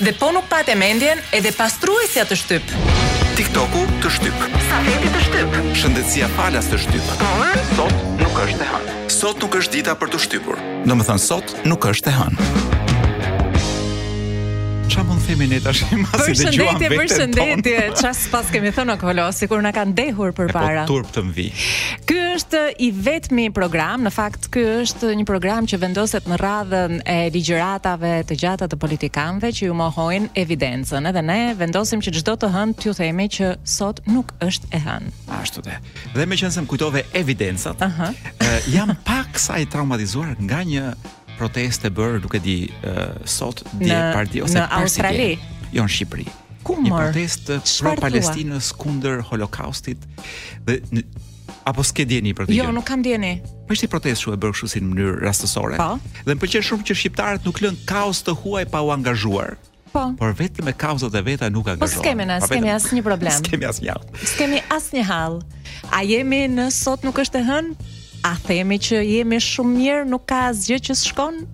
Dhe po nuk pate mendjen edhe pastruesja të shtyp. TikToku të shtyp. Safeti të shtyp. Shëndetësia falas të shtyp. Por sot nuk është e hënë. Sot nuk është dita për të shtypur. Domethënë sot nuk është e hënë. Ça mund themi ne tashi mbasi dëgjuam vetën tonë? Përshëndetje, ça s'pas kemi thënë o Kolo, sikur na kanë dehur përpara. E po turp të më vijë. Ky është i vetmi program, në fakt Ky është një program që vendoset në radhën e ligjëratave të gjata të politikanëve që ju mohojnë evidencën. Edhe ne vendosim që çdo të hënë t'ju themi që sot nuk është e hënë. Ashtu dhe. Dhe meqënëse më kujtove evidencat, uh -huh. uh, jam paksa i traumatizuar nga një protestë e bërë, nuk e di, uh, sot, dje, në Perth, ose në Australi. Jo në Shqipëri. Ku një protestë pro Palestinës kundër holokaustit dhe në, Apo s'ke dijeni për këtë jo, gjë? Jo, nuk kam dijeni. Po ishte protestë shumë e bërë kështu si në mënyrë rastësore. Po. Dhe më pëlqen shumë që shqiptarët nuk lënë kauzë të huaj pa u angazhuar. Po. Por vetëm me kauzat e veta nuk angazhohen. Po s'kemi ne, s'kemi asnjë problem. S'kemi asnjë hall. S'kemi asnjë hall. A jemi në sot nuk është e hënë? A themi që jemi shumë mirë, nuk ka asgjë që s'shkon?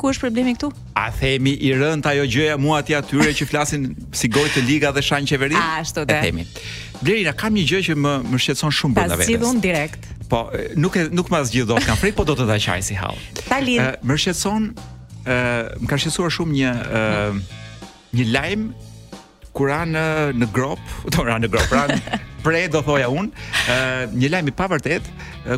Ku është problemi këtu? A themi i rëntë ajo gjëja mu aty atyre që flasin si gojë të liga dhe shan qeveri? Ashtu de. E themi. Blerina, kam një gjë që më më shqetëson shumë brenda vetes. Ta zgjidh unë direkt. Po, nuk e nuk ma zgjidh dot kam frikë, po do të ta qaj si hall. Të lutem. Uh, më shqetëson, ë, uh, më ka shqetësuar shumë një ë uh, një lajm Ku ranë në gropë, do ranë gropë, ra pre do thoja unë, ë një lajm i pavërtetë,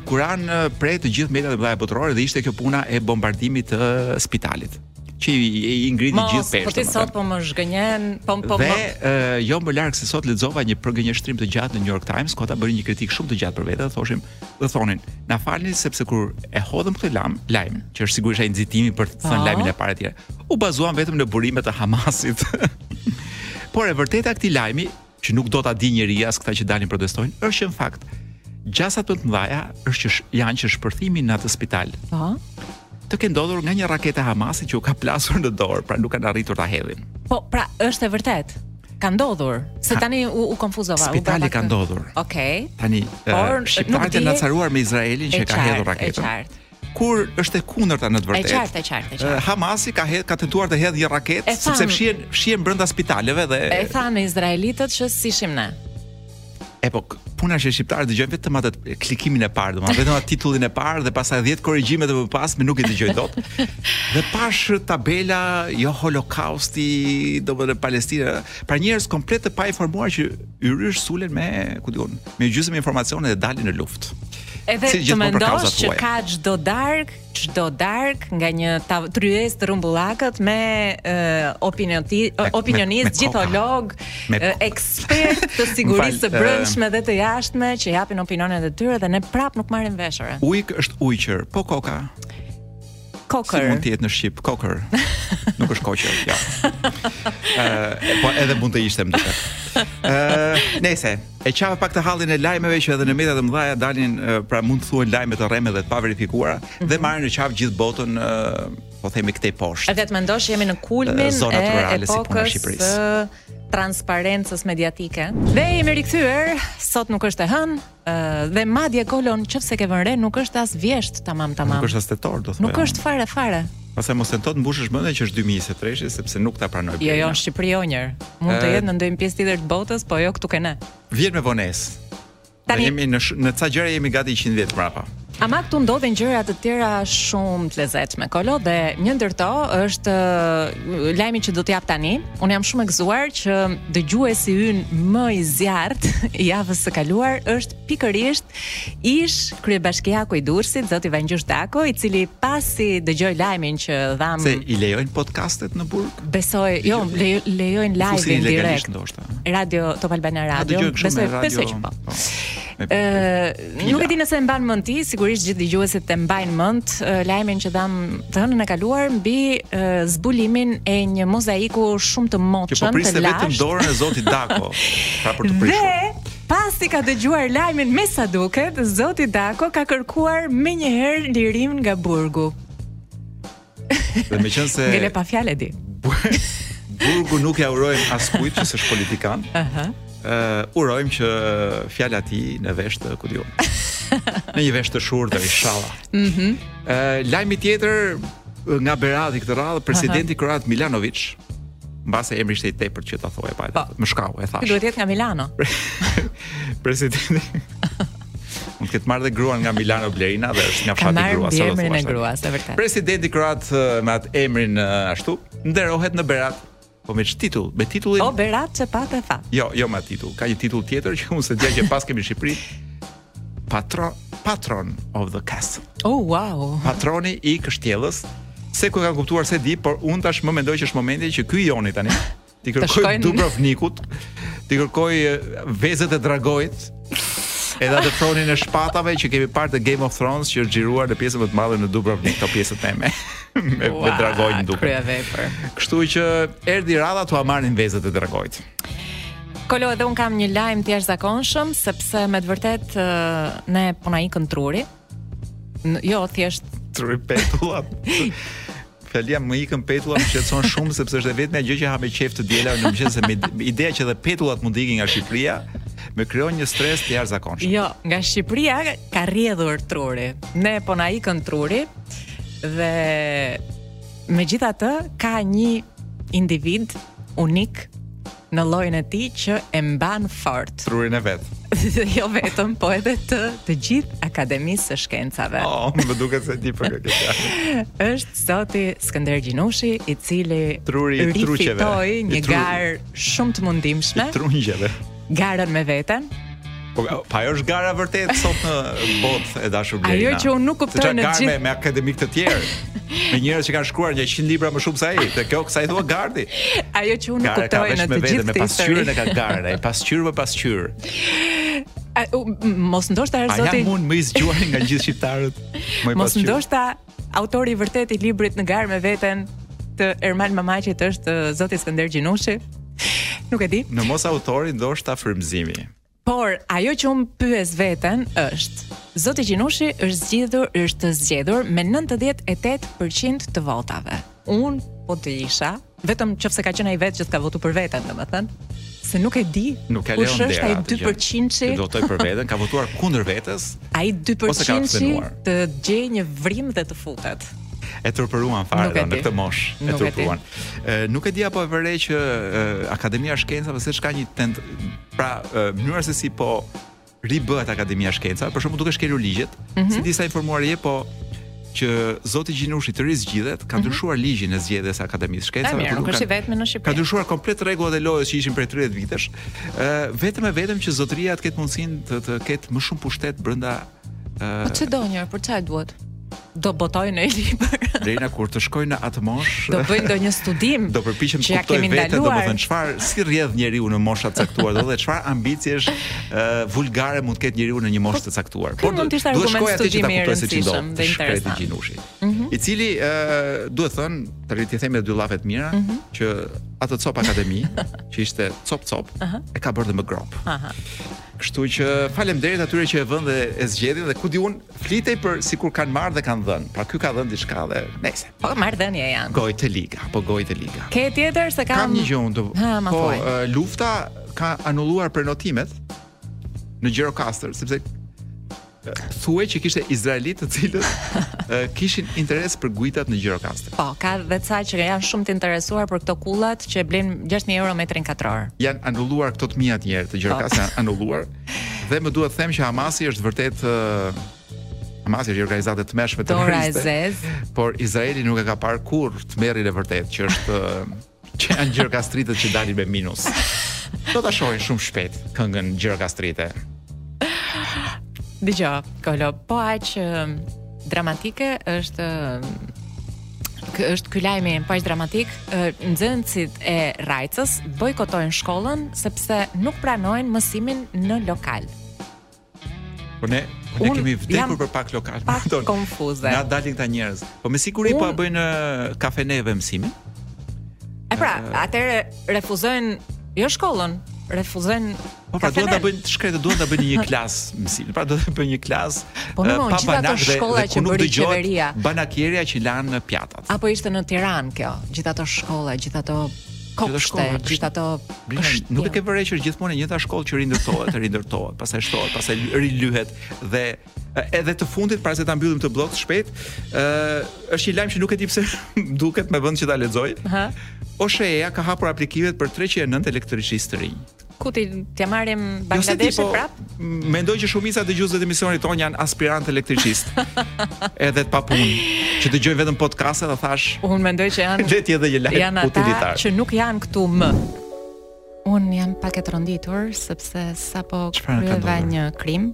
ku ranë pre të gjithë mediat e mëdha botërore dhe ishte kjo puna e bombardimit të spitalit që i, i, i ngriti po gjithë peshën. Po ti sot po më zhgënjen, po po më. Dhe jo më larg se sot lexova një përgënjeshtrim të gjatë në New York Times, ku ata bënë një kritikë shumë të gjatë për vete, thoshim, dhe thonin, na falni sepse kur e hodhëm këtë lajm, lajm, që është sigurisht ai nxitimi për të thënë po. lajmin e parë atje, u bazuam vetëm në burime të Hamasit. Por e vërteta e këtij lajmi, që nuk do ta dijë njeri as këta që dalin protestojnë, është që në fakt gjasat më të mëdha është që janë që shpërthimi në atë spital. Po. Të ketë ndodhur nga një raketë e Hamasit që u ka plasur në dorë, pra nuk kanë arritur ta hedhin. Po, pra është e vërtetë. Ka ndodhur. Se tani u, u konfuzova. Spitali ka ndodhur. Okej. Okay. Tani, por, uh, shqiptarët janë acaruar me Izraelin që ka hedhur raketën. Është qartë. kur është e kundërta në të vërtetë. E qartë, e qartë, e qartë. Hamasi ka hedh, ka tentuar të hedhë një raketë sepse fshihen fshihen brenda spitaleve dhe E thanë izraelitët që s'ishim ne. E po, puna që shqiptarët dëgjojnë vetëm atë klikimin e parë, domethënë vetëm atë titullin e parë dhe pastaj 10 korrigjime të mëpasme nuk i dëgjojnë dot. dhe pashë tabela jo holokausti, domethënë Palestina, pra njerëz komplet të painformuar që yrysh sulen me, ku di unë, me gjysmë informacione dhe dalin në luftë. Edhe si të mendosh që ka çdo darkë, çdo darkë nga një tryezë të rrumbullakët me uh, opinioni, uh, opinionistë, gjithologë, uh, ekspertë të sigurisë së brendshme dhe të jashtme që japin opinionet e tyre dhe ne prap nuk marrim vesh, ore. Ujk është ujqër, po koka. Kokër. Si mund të jetë në shqip kokër? Nuk është koqër, jo. Ë, uh, po edhe mund të ishte më duket. Ë, uh, nëse e qava pak të hallin e lajmeve që edhe në media të mëdha dalin, uh, pra mund të thuhen lajme të rreme dhe të paverifikuara mm -hmm. dhe mhm. marrin në qafë gjithë botën uh, po themi këtej poshtë. Edhe të mendosh jemi në kulmin e zonat rurale si punë Shqipërisë. Transparencës mediatike. Dhe jemi rikthyer, sot nuk është e hënë, dhe madje Kolo në qoftë se ke vënë re nuk është as vjeshtë tamam tamam. Nuk është as tetor, do thua. Nuk është fare fare. Pastaj mos se të të mbushet mendja që është 2023 sepse nuk ta pranoj. Jo, jo, në Shqipëri jo njëherë. Mund të jetë në ndonjë pjesë tjetër të botës, po jo këtu te ne. Vjen me vonesë. Tani jemi në në ca gjëra jemi gati 100 vjet prapa. Ama këtu ndodhin gjëra të tjera shumë të lezetshme, Kolo, dhe një ndër to është uh, lajmi që do t'jap tani. Unë jam shumë e gëzuar që dëgjuesi ynë më i zjarrtë i javës së kaluar është pikërisht ish kryebashkiaku i Durrësit, zoti Vangjush Dako, i cili pasi dëgjoi lajmin që dhamë Se i lejojnë podcastet në burg? Besoj, jo, le, lejojnë live në direkt. Radio Top Albania Radio. Besoj, besoj që po. po. Ëh, Nuk e di nëse e mban mend ti, sigurisht gjithë dëgjuesit e mbajnë mend lajmin që dhamë të hënën e kaluar mbi zbulimin e një mozaiku shumë të moçëm të lashtë. Që po priste vetëm dorën e zotit Dako, pra për të prishur. Dhe pasi ka dëgjuar lajmin me sa duket, zoti Dako ka kërkuar menjëherë lirim nga burgu. Dhe meqenëse... Ngele pa fjalë, e di. Burgun nuk ia urojmë askujt që s'është politikan. Aha. Uh -huh. uh, urojmë që fjala jote në vesh të ku di unë. në një vesh të shurdër, ishalla. Mm -hmm. uh, lajmi tjetër nga Berati këtë radhë, presidenti uh -huh. kroat Milanovic, mbase emri ishte i tepërt që ta thojë pra. Po. Më shkau, e thashë. Duhet të jetë nga Milano. presidenti Mund të ketë marrë dhe gruan nga Milano Blerina dhe është nga fshati gruaja, ça do të thuash. Ka Presidenti kroat me atë emrin ashtu nderohet në Berat. Po me ç'titull? Me titullin O Berat që pate fat. Jo, jo me titull. Ka një titull tjetër që unë s'e dija që paskemi në Shqipëri. Patron, patron of the castle. Oh wow. Patroni i kështjellës. Se ku e kanë kuptuar s'e di, por unë tashmë mendoj që është momenti që ky joni tani Ti kërkoj Dubrovnikut, ti kërkoj vezët e dragoit, edhe atë fronin e shpatave që kemi parë te Game of Thrones që është xhiruar në pjesën më të madhe në Dubrovnik, këto pjesët me me me, wow, me dragoin duke. Kryevepër. Kështu që erdhi radha t'ua marrim vezët e dragoit. Kolo, edhe unë kam një lajm të jashtëzakonshëm sepse me të vërtetë ne po na ikën truri. Në, jo, thjesht Truri petulla. Fjalia më ikën petulla më shqetëson shumë sepse është e vetmja gjë që ha me qejf të dielave në mëngjes se më ideja që edhe petullat mund të ikin nga Shqipëria më krijon një stres të jashtëzakonshëm. Jo, nga Shqipëria ka rrjedhur truri. Ne po na ikën truri dhe megjithatë ka një individ unik në lojën e tij që e mban fort. Trurin e vet. Dhe jo vetëm, po edhe të të gjithë Akademisë së Shkencave. Oh, më duket se ti po ke këtë. Është zoti Skënder Gjinushi, i cili truri i truqeve, rifitoi një garë shumë të mundimshme. Trungjeve. Garën me veten. Po pa ajo është gara e vërtetë sot në botë e dashur Blerina. Ajo që unë nuk kuptoj në gjithë. Gara me akademikë të tjerë. Me njerëz që kanë shkruar një 100 libra më shumë se ai, ti kjo kësaj i thua garë ti. Ajo që unë nuk kuptoj në të gjithë. Me pasqyrën e ka garën ai pasqyrë me pasqyrë. Mos ndoshta herë zoti. Ja mundi më i zgjuar nga gjithë shqiptarët. Mos ndoshta Autori i vërtetë i librit në garë me veten të Ermal Mamaqit është zoti Skënder Gjinushi. Nuk e di. Në mos autori ndoshta frymëzimi. Por ajo që unë pyes veten është, zoti Gjinushi është zgjidhur, është zgjedhur me 98% të votave. Unë po të isha, vetëm nëse ka qenë ai vetë që s'ka votuar për veten, domethënë, se nuk e di nuk e kush është ai 2%-i. Do të për veten, ka votuar kundër vetes. Ai 2%-i të gjejë një vrimë dhe të futet. E turpëruan fare dhe në këtë moshë e turpëruan. Nuk e di a po e vëren që Akademia e Shkencave seç ka një tent pra mënyra se si po ribëhet Akademia e Shkencave, për shembull duke shkelur ligjet, mm -hmm. s'e di sa informuar je, po që zoti Gjinushi të rizgjidhet, ka mhm. ndryshuar ligjin e zgjedhjes së Akademisë së Shkencave. Mirë, nuk është i vetmi në Shqipëri. Ka ndryshuar komplet rregullat e lojës që ishin prej 30 vitesh. Ë vetëm e vetëm që zotëria të ketë mundësinë të të ketë më shumë pushtet brenda ë Po ç'do më, për çfarë duhet? do botojë një libër. Blerina kur të shkoj në atë moshë, do bëj ndonjë studim. Do përpiqem ta kuptoj vetë, domethënë çfarë si rrjedh njeriu në mosha të caktuar, do dhe çfarë ambiciesh uh, vulgare mund të ketë njeriu në një moshë të caktuar. Por do të shkoj atje që ta kuptoj se çfarë do i shkreti Gjinushi. Mm -hmm. I cili uh, duhet thënë, t'ia rrit i themi dy llafe të mira mm -hmm. që atë copë akademi, që ishte copë copë, uh -huh. e ka bërë dhe më gropë. Aha. Uh -huh. Kështu që faleminderit atyre që e vënë dhe e zgjedhin dhe ku di unë Flitej për sikur kanë marrë dhe kanë dhënë. Pra ky ka dhënë diçka dhe nëse. Po marr-dhënie janë. Gojë të liga, po gojë të liga. Ke tjetër se kam Kam një gjë unë të. Ha, ma po, uh, lufta ka anulluar prenotimet në Gjirokastër, sepse thuaj që kishte izraelitë të cilët kishin interes për guidat në Gjirokastër. Po, ka dhe ca që janë shumë të interesuar për këto kullat që e blen 6000 euro metrin katror. Janë anulluar këto të mia në Gjirokastër, po. janë anulluar. Dhe më duhet të them që Hamasi është vërtet Hamasi është një organizatë e tmerrshme terroriste. Por Izraeli nuk e ka parë kurrë tmerrin e vërtetë që është që janë gjirokastritët që dalin me minus. Do ta shohin shumë shpejt këngën gjirokastrite. Dëgjo, Kolo, po aq dramatike është Që është ky lajmi po aq dramatik, nxënësit e Rajcës bojkotojnë shkollën sepse nuk pranojnë mësimin në lokal. Po ne ne kemi vdekur për pak lokal. Pak Ton, konfuze. Na dalin këta njerëz. Po me siguri po Un... po e bëjnë në uh, kafene mësimin. E pra, uh... atëherë refuzojnë jo shkollën, refuzojnë Po pra duan ta bëjnë të shkretët, duan ta bëjnë në klasë mësimin. Pra duhet të bëjnë në klasë po, pa banak dhe, dhe ku nuk dëgjohet banakierja që lan pjatat. Apo ishte në Tiranë kjo, gjithë ato shkolla, gjithë ato kopshte, gjithë ato çerdhe. Nuk e ke vënë re që gjithmonë e njëta shkollë që rindërtohet, rindërtohet, pastaj shtohet, pastaj rilyhet dhe edhe të fundit para se ta mbyllim këtë bllok shpejt, ë është një lajm që nuk e di pse duket me vend që ta lexoj. Ëh. OSHEE-ja ka hapur aplikimet për 309 elektricistë të rinj. Ku t'i, t'ia marrim jo, Bangladeshin po, prap? Mendoj që shumica e dëgjuesve të emisionit tonë janë aspirantë elektricistë. Edhe të papunë, që dëgjojnë vetëm podcast-e thashë. Unë mendoj që janë vetë edhe një lajm janë utilitar. Janë ata që nuk janë këtu më. Unë jam pak e tronditur sepse sapo kryeva një krim.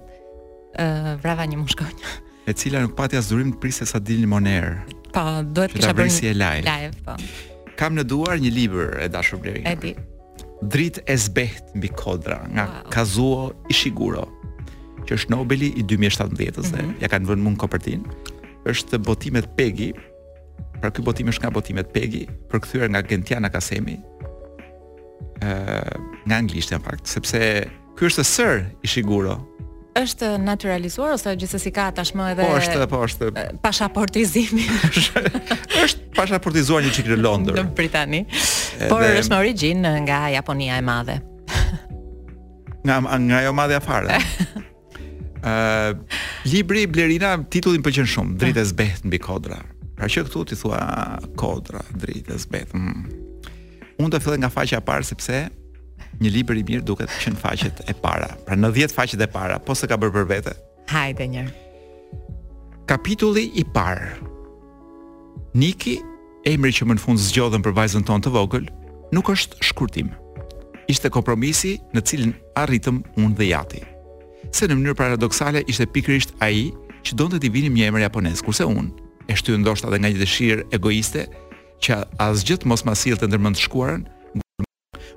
uh, vrava një mushkonjë. E cila nuk pati as durim të priste sa dilnim on air. Po, duhet të kisha bërë si live. live po. Kam në duar një libër e dashur Blerina. E di. Dritë e zbehtë mbi kodra nga wow. Kazuo Ishiguro, që është Nobeli i 2017-ës, mm -hmm. ia kanë vënë mu në kopertinë. Është botimet Pegi. Pra ky botim është nga botimet Pegi, përkthyer nga Gentiana Kasemi. Ëh, uh, nga anglisht në fakt, sepse Ky është sër Ishiguro. Është natyralizuar ose gjithsesi ka tashmë edhe Po është, po është. Pashaportizimi. është pashaportizuar një çik në Londër. Në Britani. Edhe... Por është me origjinë nga Japonia e Madhe. nga nga ajo madhja fare. Ë uh, libri Blerina titulli më pëlqen shumë, Dritë e zbehtë mbi kodra. Pra që këtu ti thua kodra, dritë e zbehtë. Mm. Unë do të filloj nga faqja e parë sepse një libër i mirë duket që në faqet e para. Pra në 10 faqet e para, po s'të ka bërë për vete. Hajde një. Kapitulli i parë. Niki, emri që më në fund zgjodhëm për vajzën tonë të vogël, nuk është shkurtim. Ishte kompromisi në cilin arritëm unë dhe i ati. Se në mënyrë paradoksale ishte pikërisht ai që donte t'i vinim një emër japonez, kurse unë, e shtyë ndoshta edhe nga një dëshirë egoiste, që asgjë të mos ma sillte ndërmend të shkuarën,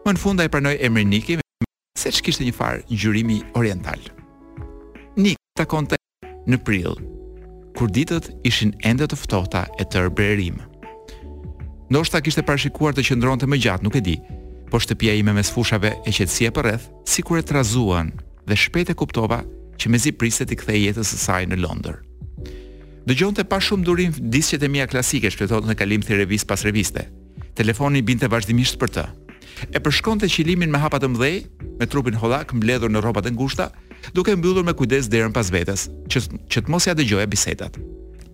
më në fund ai pranoi emrin Niki, seç kishte një farë ngjyrimi oriental. Nik takonte në prill, kur ditët ishin ende të ftohta e tërë brerim. Ndoshta kishte parashikuar të qëndronte më gjatë, nuk e di, por shtëpia ime mes fushave e qetësia përreth, sikur e trazuan dhe shpejt e kuptova që mezi priste t'i kthehej jetës së saj në Londër. Dëgjonte pa shumë durim disqet e mia klasike, shfletonte kalimthi revistë pas reviste. Telefoni binte vazhdimisht për të. E përshkonte qilimin me hapa të mëdhenj, me trupin hollak mbledhur në rrobat e ngushta, duke mbyllur me kujdes derën pas vetes, që që të mos ia dëgjoja bisedat.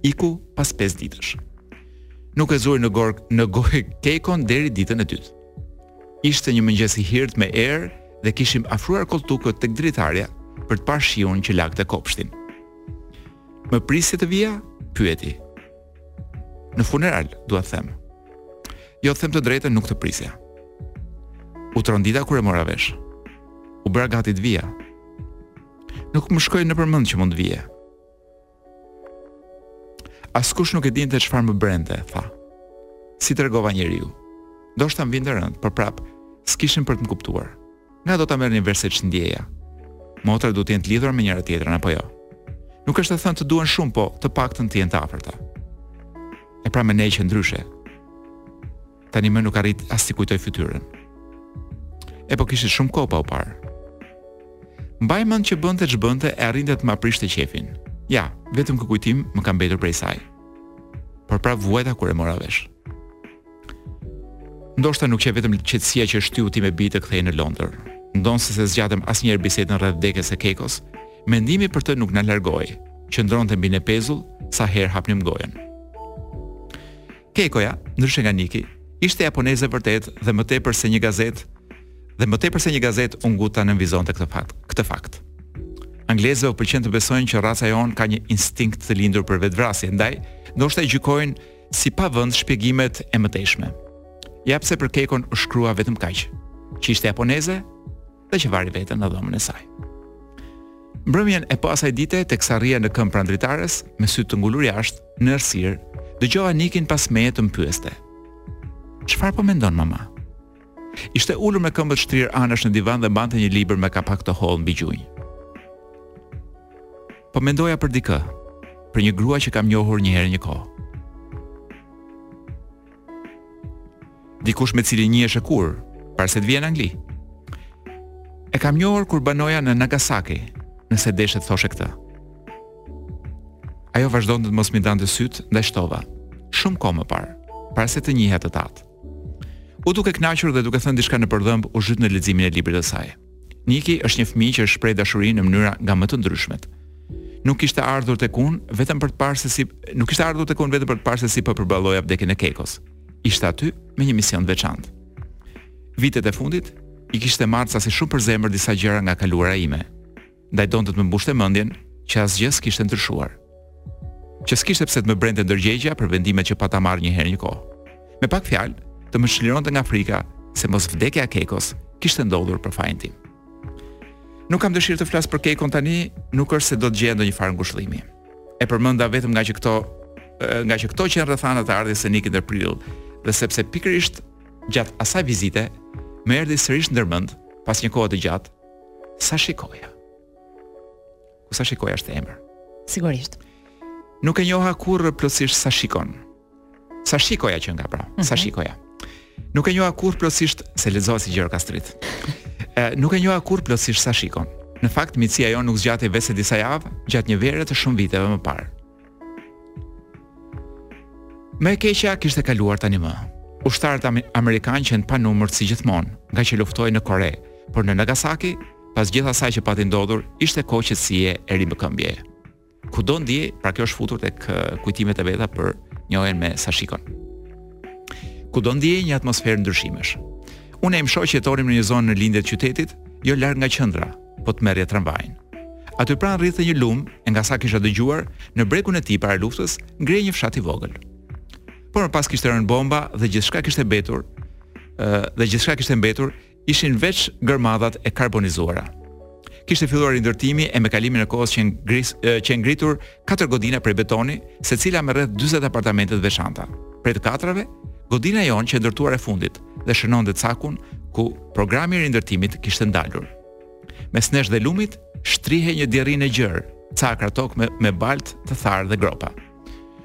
Iku pas pesë ditësh. Nuk e zuri në go në gojë Keikon deri ditën e dytë. Ishte një mëngjes i hirtë me erë dhe kishim afruar kolltukët tek dritarja për të parë shiun që lagte kopshtin. Më prisje të vija? pyeti. Në funeral, dua të them. Jo, them të drejtën, nuk të prisja. U trondita kur e mora vesh. U bëra gati të vija. Nuk më shkoi nëpërmend që mund të vije. Askush nuk e dinte çfarë më brente, tha. S'i tregova njeriu. Ndoshta më vinte rëndë, por prapë s'kishin për të më kuptuar. Nga do ta merrnin vesh se ç'ndjeja? Motrat duhet të jenë të lidhura me njëra-tjetrën apo jo? Nuk është e thënë të duhen shumë, po të paktën të jenë të afërta. E pra me ne qe ndryshe. Tani më nuk arrij as t'i kujtoj fytyrën. E po kishit shumë kohë pa u parë. Mbaj mend që bënte ç'bënte e arrinte të ma prishte qejfin. Ja, vetëm ky kujtim më ka mbetur prej saj. Por prapë vuajta kur e mora vesh. Ndoshta nuk qe vetëm qetësia që shtyu time bijë të kthehej në Londër. Ndonëse s'e zgjatëm asnjëherë bisedën rreth vdekjes së Keikos, mendimi për të nuk na largohej. Qëndronte mbi ne pezull sa herë hapnim gojën. Keikoja, ndryshe nga Niki, ishte japoneze vërtet dhe më tepër se një gazetë dhe më tepër se një gazetë u ngut ta nënvizonte këtë fakt. Këtë fakt. Anglezëve u pëlqen të besojnë që raca jonë ka një instinkt të lindur për vetëvrasje, ndaj ndoshta e gjykojnë si pa vend shpjegimet e mëtejshme. Ja pse për Kekon u shkrua vetëm kaq, që ishte japoneze dhe që vari veten në dhomën e saj. Mbrëmjen e po asaj dite, teksa rrija në këmbë pranë dritares, me sy të ngulur jashtë, në errësirë, dëgjova Nikin pas meje të më pyeste. Çfarë po mendon mama? Ishte ulur me këmbët shtrirë anësh në divan dhe mbante një libër me kapak të hollë mbi gjunjë. Po mendoja për dikë, për një grua që kam njohur një herë një kohë. Dikush me cilin njiheshe kur, para se të vije në Angli. E kam njohur kur banoja në Nagasaki, nëse deshe të thoshe këtë. Ajo vazhdonte të mos m'i ndante sytë, ndaj shtova. Shumë kohë më parë, para se të njihja tët atë. U duk e kënaqur dhe duke thënë diçka nëpër dhëmbë, u zhyt në leximin e librit të saj. Niki është një fëmijë që shpreh dashurinë në mënyra nga më të ndryshmet. Nuk kishte ardhur tek unë vetëm për të parë se si nuk kishte ardhur tek unë vetëm për të parë se si po e përballoja vdekjen e Kekos. Ishte aty me një mision të veçantë. Vitet e fundit i kishte marrë ca si shumë për zemër disa gjëra nga e kaluara ime. ndaj donte të më mbushte mendjen që asgjë s'kishte ndryshuar. Që s'kishte pse të më brente ndërgjegjja për vendimet që pata marrë një herë një kohë. Me pak fjalë, të më çlironte nga frika se mos vdekja e Kekos kishte ndodhur për fajin tim. Nuk kam dëshirë të flas për Kekon tani, nuk është se do të gjeja ndonjëfarë ngushëllimi. E përmenda vetëm ngaqë këto, ngaqë këto qenë rrethanat e ardhjes së Nikit atë prill dhe sepse pikërisht gjatë asaj vizite më erdhi sërish ndër mend pas një kohe të gjatë Sashikoja. Ku Sashikoja është emër. Sigurisht. Nuk e njoha kurrë plotësisht Sashikon. Sashikoja qenka pra, mm -hmm. sa mhm. shikoja. Nuk e njoha kurrë plotësisht se lexohej si Gjergj Kastrioti. e, nuk e njoha kurrë plotësisht Sashikon. Në fakt, miqësia jonë nuk zgjati veçse disa javë, gjatë një vere të shumë viteve më parë. Më e keqja kishte kaluar tanimë. Ushtarët amerikanë qenë të panumërt si gjithmonë, ngaqë luftohej në Kore, por në Nagasaki, pas gjithë asaj që pati ndodhur, ishte kohë qetësie e rimëkëmbjeje. Kudo ndihej, pra kjo është futur tek kujtimet e veta për njohjen me Sashikon. Kudo ndihej një atmosferë ndryshimesh. Unë e im shoq jetonim në një zonë në lindje të qytetit, jo larg nga qendra, po të merrje tramvajin. Aty pranë rridhte një lum, e nga sa kisha dëgjuar, në bregun e tij para luftës ngrihej një fshat i vogël. Por më pas kishte rënë bomba dhe gjithçka kishte mbetur, ë dhe gjithçka kishte mbetur ishin veç gërmadhat e karbonizuara. Kishte filluar rindërtimi e me kalimin e kohës qenë ngrit qenë ngritur Katër godina prej betoni, secila me rreth 40 apartamente të veçanta. Prej të katrave, godina jonë qe ndërtuar e fundit dhe shënonte cakun ku programi i rindërtimit kishte ndalur. Mes nesh dhe lumit shtrihej një djerrinë e gjerë, ca akra tokë me, me baltë të tharë dhe gropa.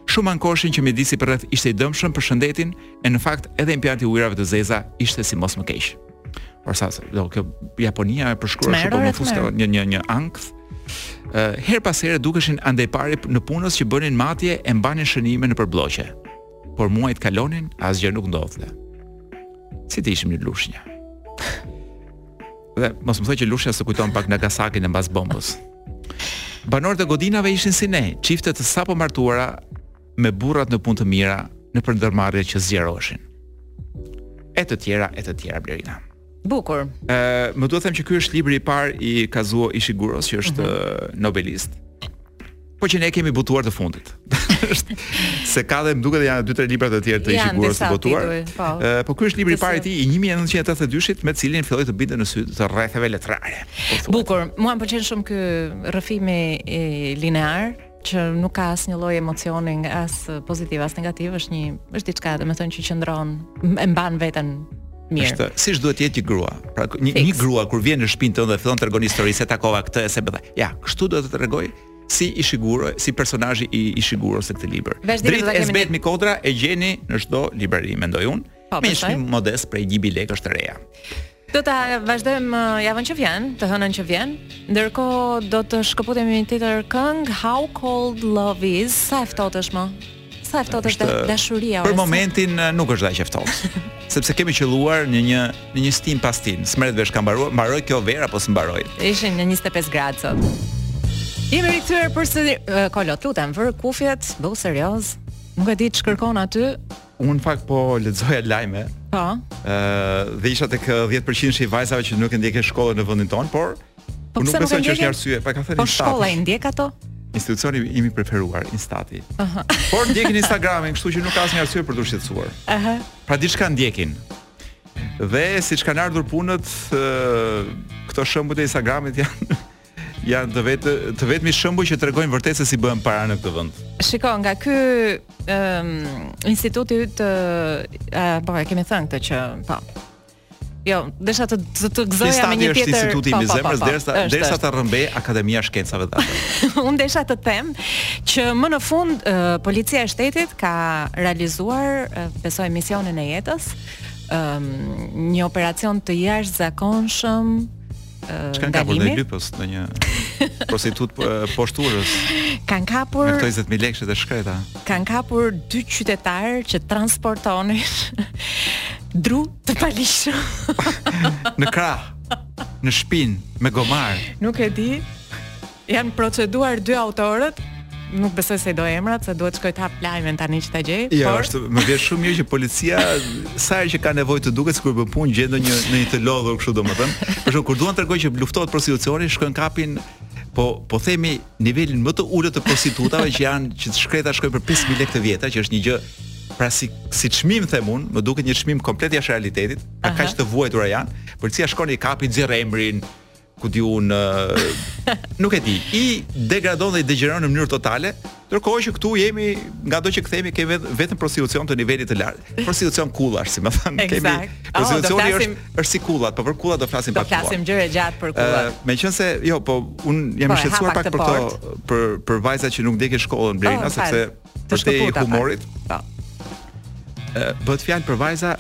Shumë ankoheshin që mjedisi përreth ishte i dëmshëm për shëndetin e në fakt edhe impianti i ujërave të zeza ishte si mos më keq. Por sa, do kjo Japonia e përshkruar shumë po më fuste një një një ankth. Ë uh, her pas here dukeshin andej pari nëpunës që bënin matje e mbanin shënime nëpër blloqe. Por muajt kalonin, asgjë nuk ndodhte. Si të ishim në Lushnjë. Dhe mos më thoj që Lushnja s'të kujton pak Nagasakin e mbas bombës. Banorët e godinave ishin si ne, çifte të sapomartuara me burrat në punë të mira nëpër ndërmarrje që zgjeroheshin. E të tjera, e të tjera Blerina. Bukur. Ë, më duhet të them që ky është libri i parë i Kazuo Ishiguros, që është mm -hmm. nobelist. Po që ne kemi botuar të fundit. se ka dhe më duket janë dy tre libra të tjerë të Ishiguros të botuar. Po. Ë, po ky është libri i parë i tij i 1982-shit me të cilin filloi të binte në sy të rretheve letrare. Po Bukur. Mua m'pëlqen shumë ky rrëfimi linear. që nuk ka asnjë lloj emocioni as pozitiv as negativ, është një është diçka, domethënë që qëndron e mban veten mirë. Është siç duhet të jetë një grua. Pra një, një grua kur vjen në shtëpinë tënde dhe fillon të tregon histori se takova këtë e se bëra. Ja, kështu duhet të tregojë si Ishiguro, si personazhi i Ishiguros te ky libër. Dritë e zbehtë mbi kodra e gjeni në çdo librari, mendoj unë. Po, me një shumë modeste prej një mijë lekësh të reja. Do ta vazhdojmë javën që vjen, të hënën që vjen. Ndërkohë do të shkëputemi me një tjetër këngë How Cold Love Is. Sa e ftohtë është më? Sa e ftohtë është dashuria? Për momentin nuk është aq e ftohtë. sepse kemi qëlluar në një në një stinë pas stine. S'merret vesh ka mbaruar, mbaroi kjo verë apo s'mbaroi? Ishin 25 gradë sot. Jemi rikthyer përsë uh, Kolot, të lutem, vër kufjet, bëhu serioz. Nuk e di ç'kërkon aty, Unë në fakt po lexoja lajme. Po. Ëh, dhe isha tek 10% i vajzave që nuk e ndjekin shkollën në vendin tonë, por po nuk besoj që është një arsye, pa ka thënë. Po shkolla i ndjek ato? institucioni im i preferuar, Instati. Uh -huh. Por ndjekin Instagramin, kështu që nuk ka asnjë arsye për t'u shqetësuar. Ëh. Uh -huh. Pra diçka ndjekin. Dhe siç kanë ardhur punët, këto shembuj të Instagramit janë janë të vetë të vetmi shembuj që tregojnë vërtet se si bëhen para në këtë vend. Shiko, nga ky um, instituti yt uh, po e kemi thënë këtë që po. Jo, desha të të, të gëzoja me një tjetër instituti po, i po, po, zemrës derisa derisa të rrëmbeu Akademia e Shkencave dhe Arteve. Unë desha të them që më në fund uh, policia e shtetit ka realizuar uh, besoj misionin e jetës. Um, një operacion të jashtëzakonshëm Kan kapur ndonjë lypës, ndonjë prostitutë poshtë urës? Kan kapur me 20000 lekë të shkreta. Kan kapur dy qytetarë që transportonin dru të paligjshëm. në krah, në shpinë, me gomar. Nuk e di. Janë proceduar dy autorët, nuk besoj se i do emrat, se duhet shkoj të hap lajmin tani që ta gjej. Jo, por... është më vjen shumë mirë që policia sa herë që ka nevojë të duket sikur bën punë gjen ndonjë në një të lodhur kështu domethënë. Për shembull kur duan të tregojnë që luftohet prostitucioni, shkojnë kapin po po themi nivelin më të ulët të prostitutave që janë që të shkreta shkojnë për 5000 lekë të vjetra, që është një gjë pra si si çmim them un, më duket një çmim komplet jashtë realitetit, pa kaq të vuajtura janë. Policia shkon i kap i nxjerr emrin, ku di un nuk e di i degradon dhe i degjeneron në mënyrë totale ndërkohë që këtu jemi nga do që kthehemi ke vetëm vetëm prostitucion të nivelit të lartë prostitucion kullash si me thënë exact. kemi oh, prostitucioni oh, flasim... është është si kullat po për kullat do flasim pak më flasim gjerë e gjatë për kullat uh, meqense jo po un jam po, i shqetësuar pak për këto për për vajzat që nuk ndjekin shkollën Blerina oh, sepse Të shkreta. Për humorit. Po. Ë bëhet fjalë për vajza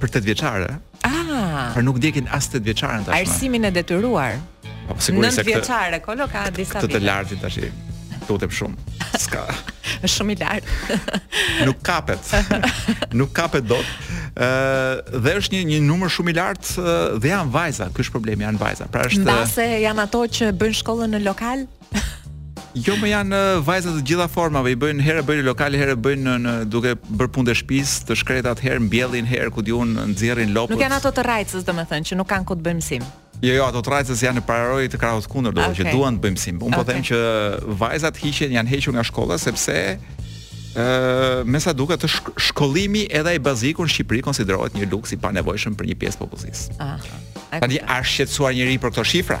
për 8 vjeçare. Ah. Por nuk ndjekin as 8 vjeçaren tashmë. Arsimin e detyruar. Po sigurisht se 9 vjeçare, kjo ka disa vite. Të të lartin tash. Tutje shumë. S'ka. Është shumë i lart. nuk kapet. nuk kapet dot. Ë dhe është një një numër shumë i lart dhe janë vajza, ky është problemi, janë vajza. Pra është Mbase janë ato që bëjnë shkollën në lokal? Jo mo janë uh, vajza të gjitha formave, i bëjnë herë bëjnë lokale, herë bëjnë në, në duke bër punë të shtëpisë, të shkretat herë mbjellin, herë ku di un nxjerrin lopët. Nuk janë ato të rrajcës, domethënë, që nuk kanë ku të bëjnë mësim. Jo, jo, ato të rrajcës janë në pararojë të krahut kundërt, okay. që duan të bëjnë mësim. Unë okay. po them që vajzat hiqen janë hequr nga shkolla sepse ë me sa duket shkollimi edhe ai baziku në Shqipëri konsiderohet një luks i panevojshëm për një pjesë popullsisë. Aha. Tani a është shqetësuar njeri për këto shifra?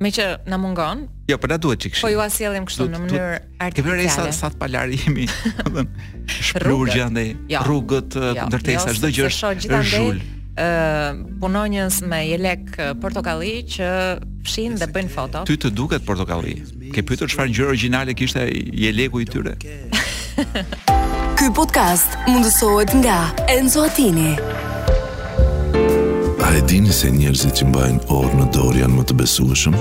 Meqë na mungon. Jo, po na duhet çik shi. Po jua sjellim kështu në mënyrë artificiale. Kemi rënë sa të palarë jemi, domethënë shplurgja ndaj jo. rrugët, jo, jo, ndërtesa, çdo gjë është zhul. Ë punonjës me jelek portokalli që fshin dhe bëjnë foto. Ty të duket portokalli. Ke pyetur çfarë ngjyrë origjinale kishte jeleku i tyre? Ky podcast mundësohet nga Enzo Attini. A e dini se njerëzit që mbajnë orë në dorë janë më të besueshëm?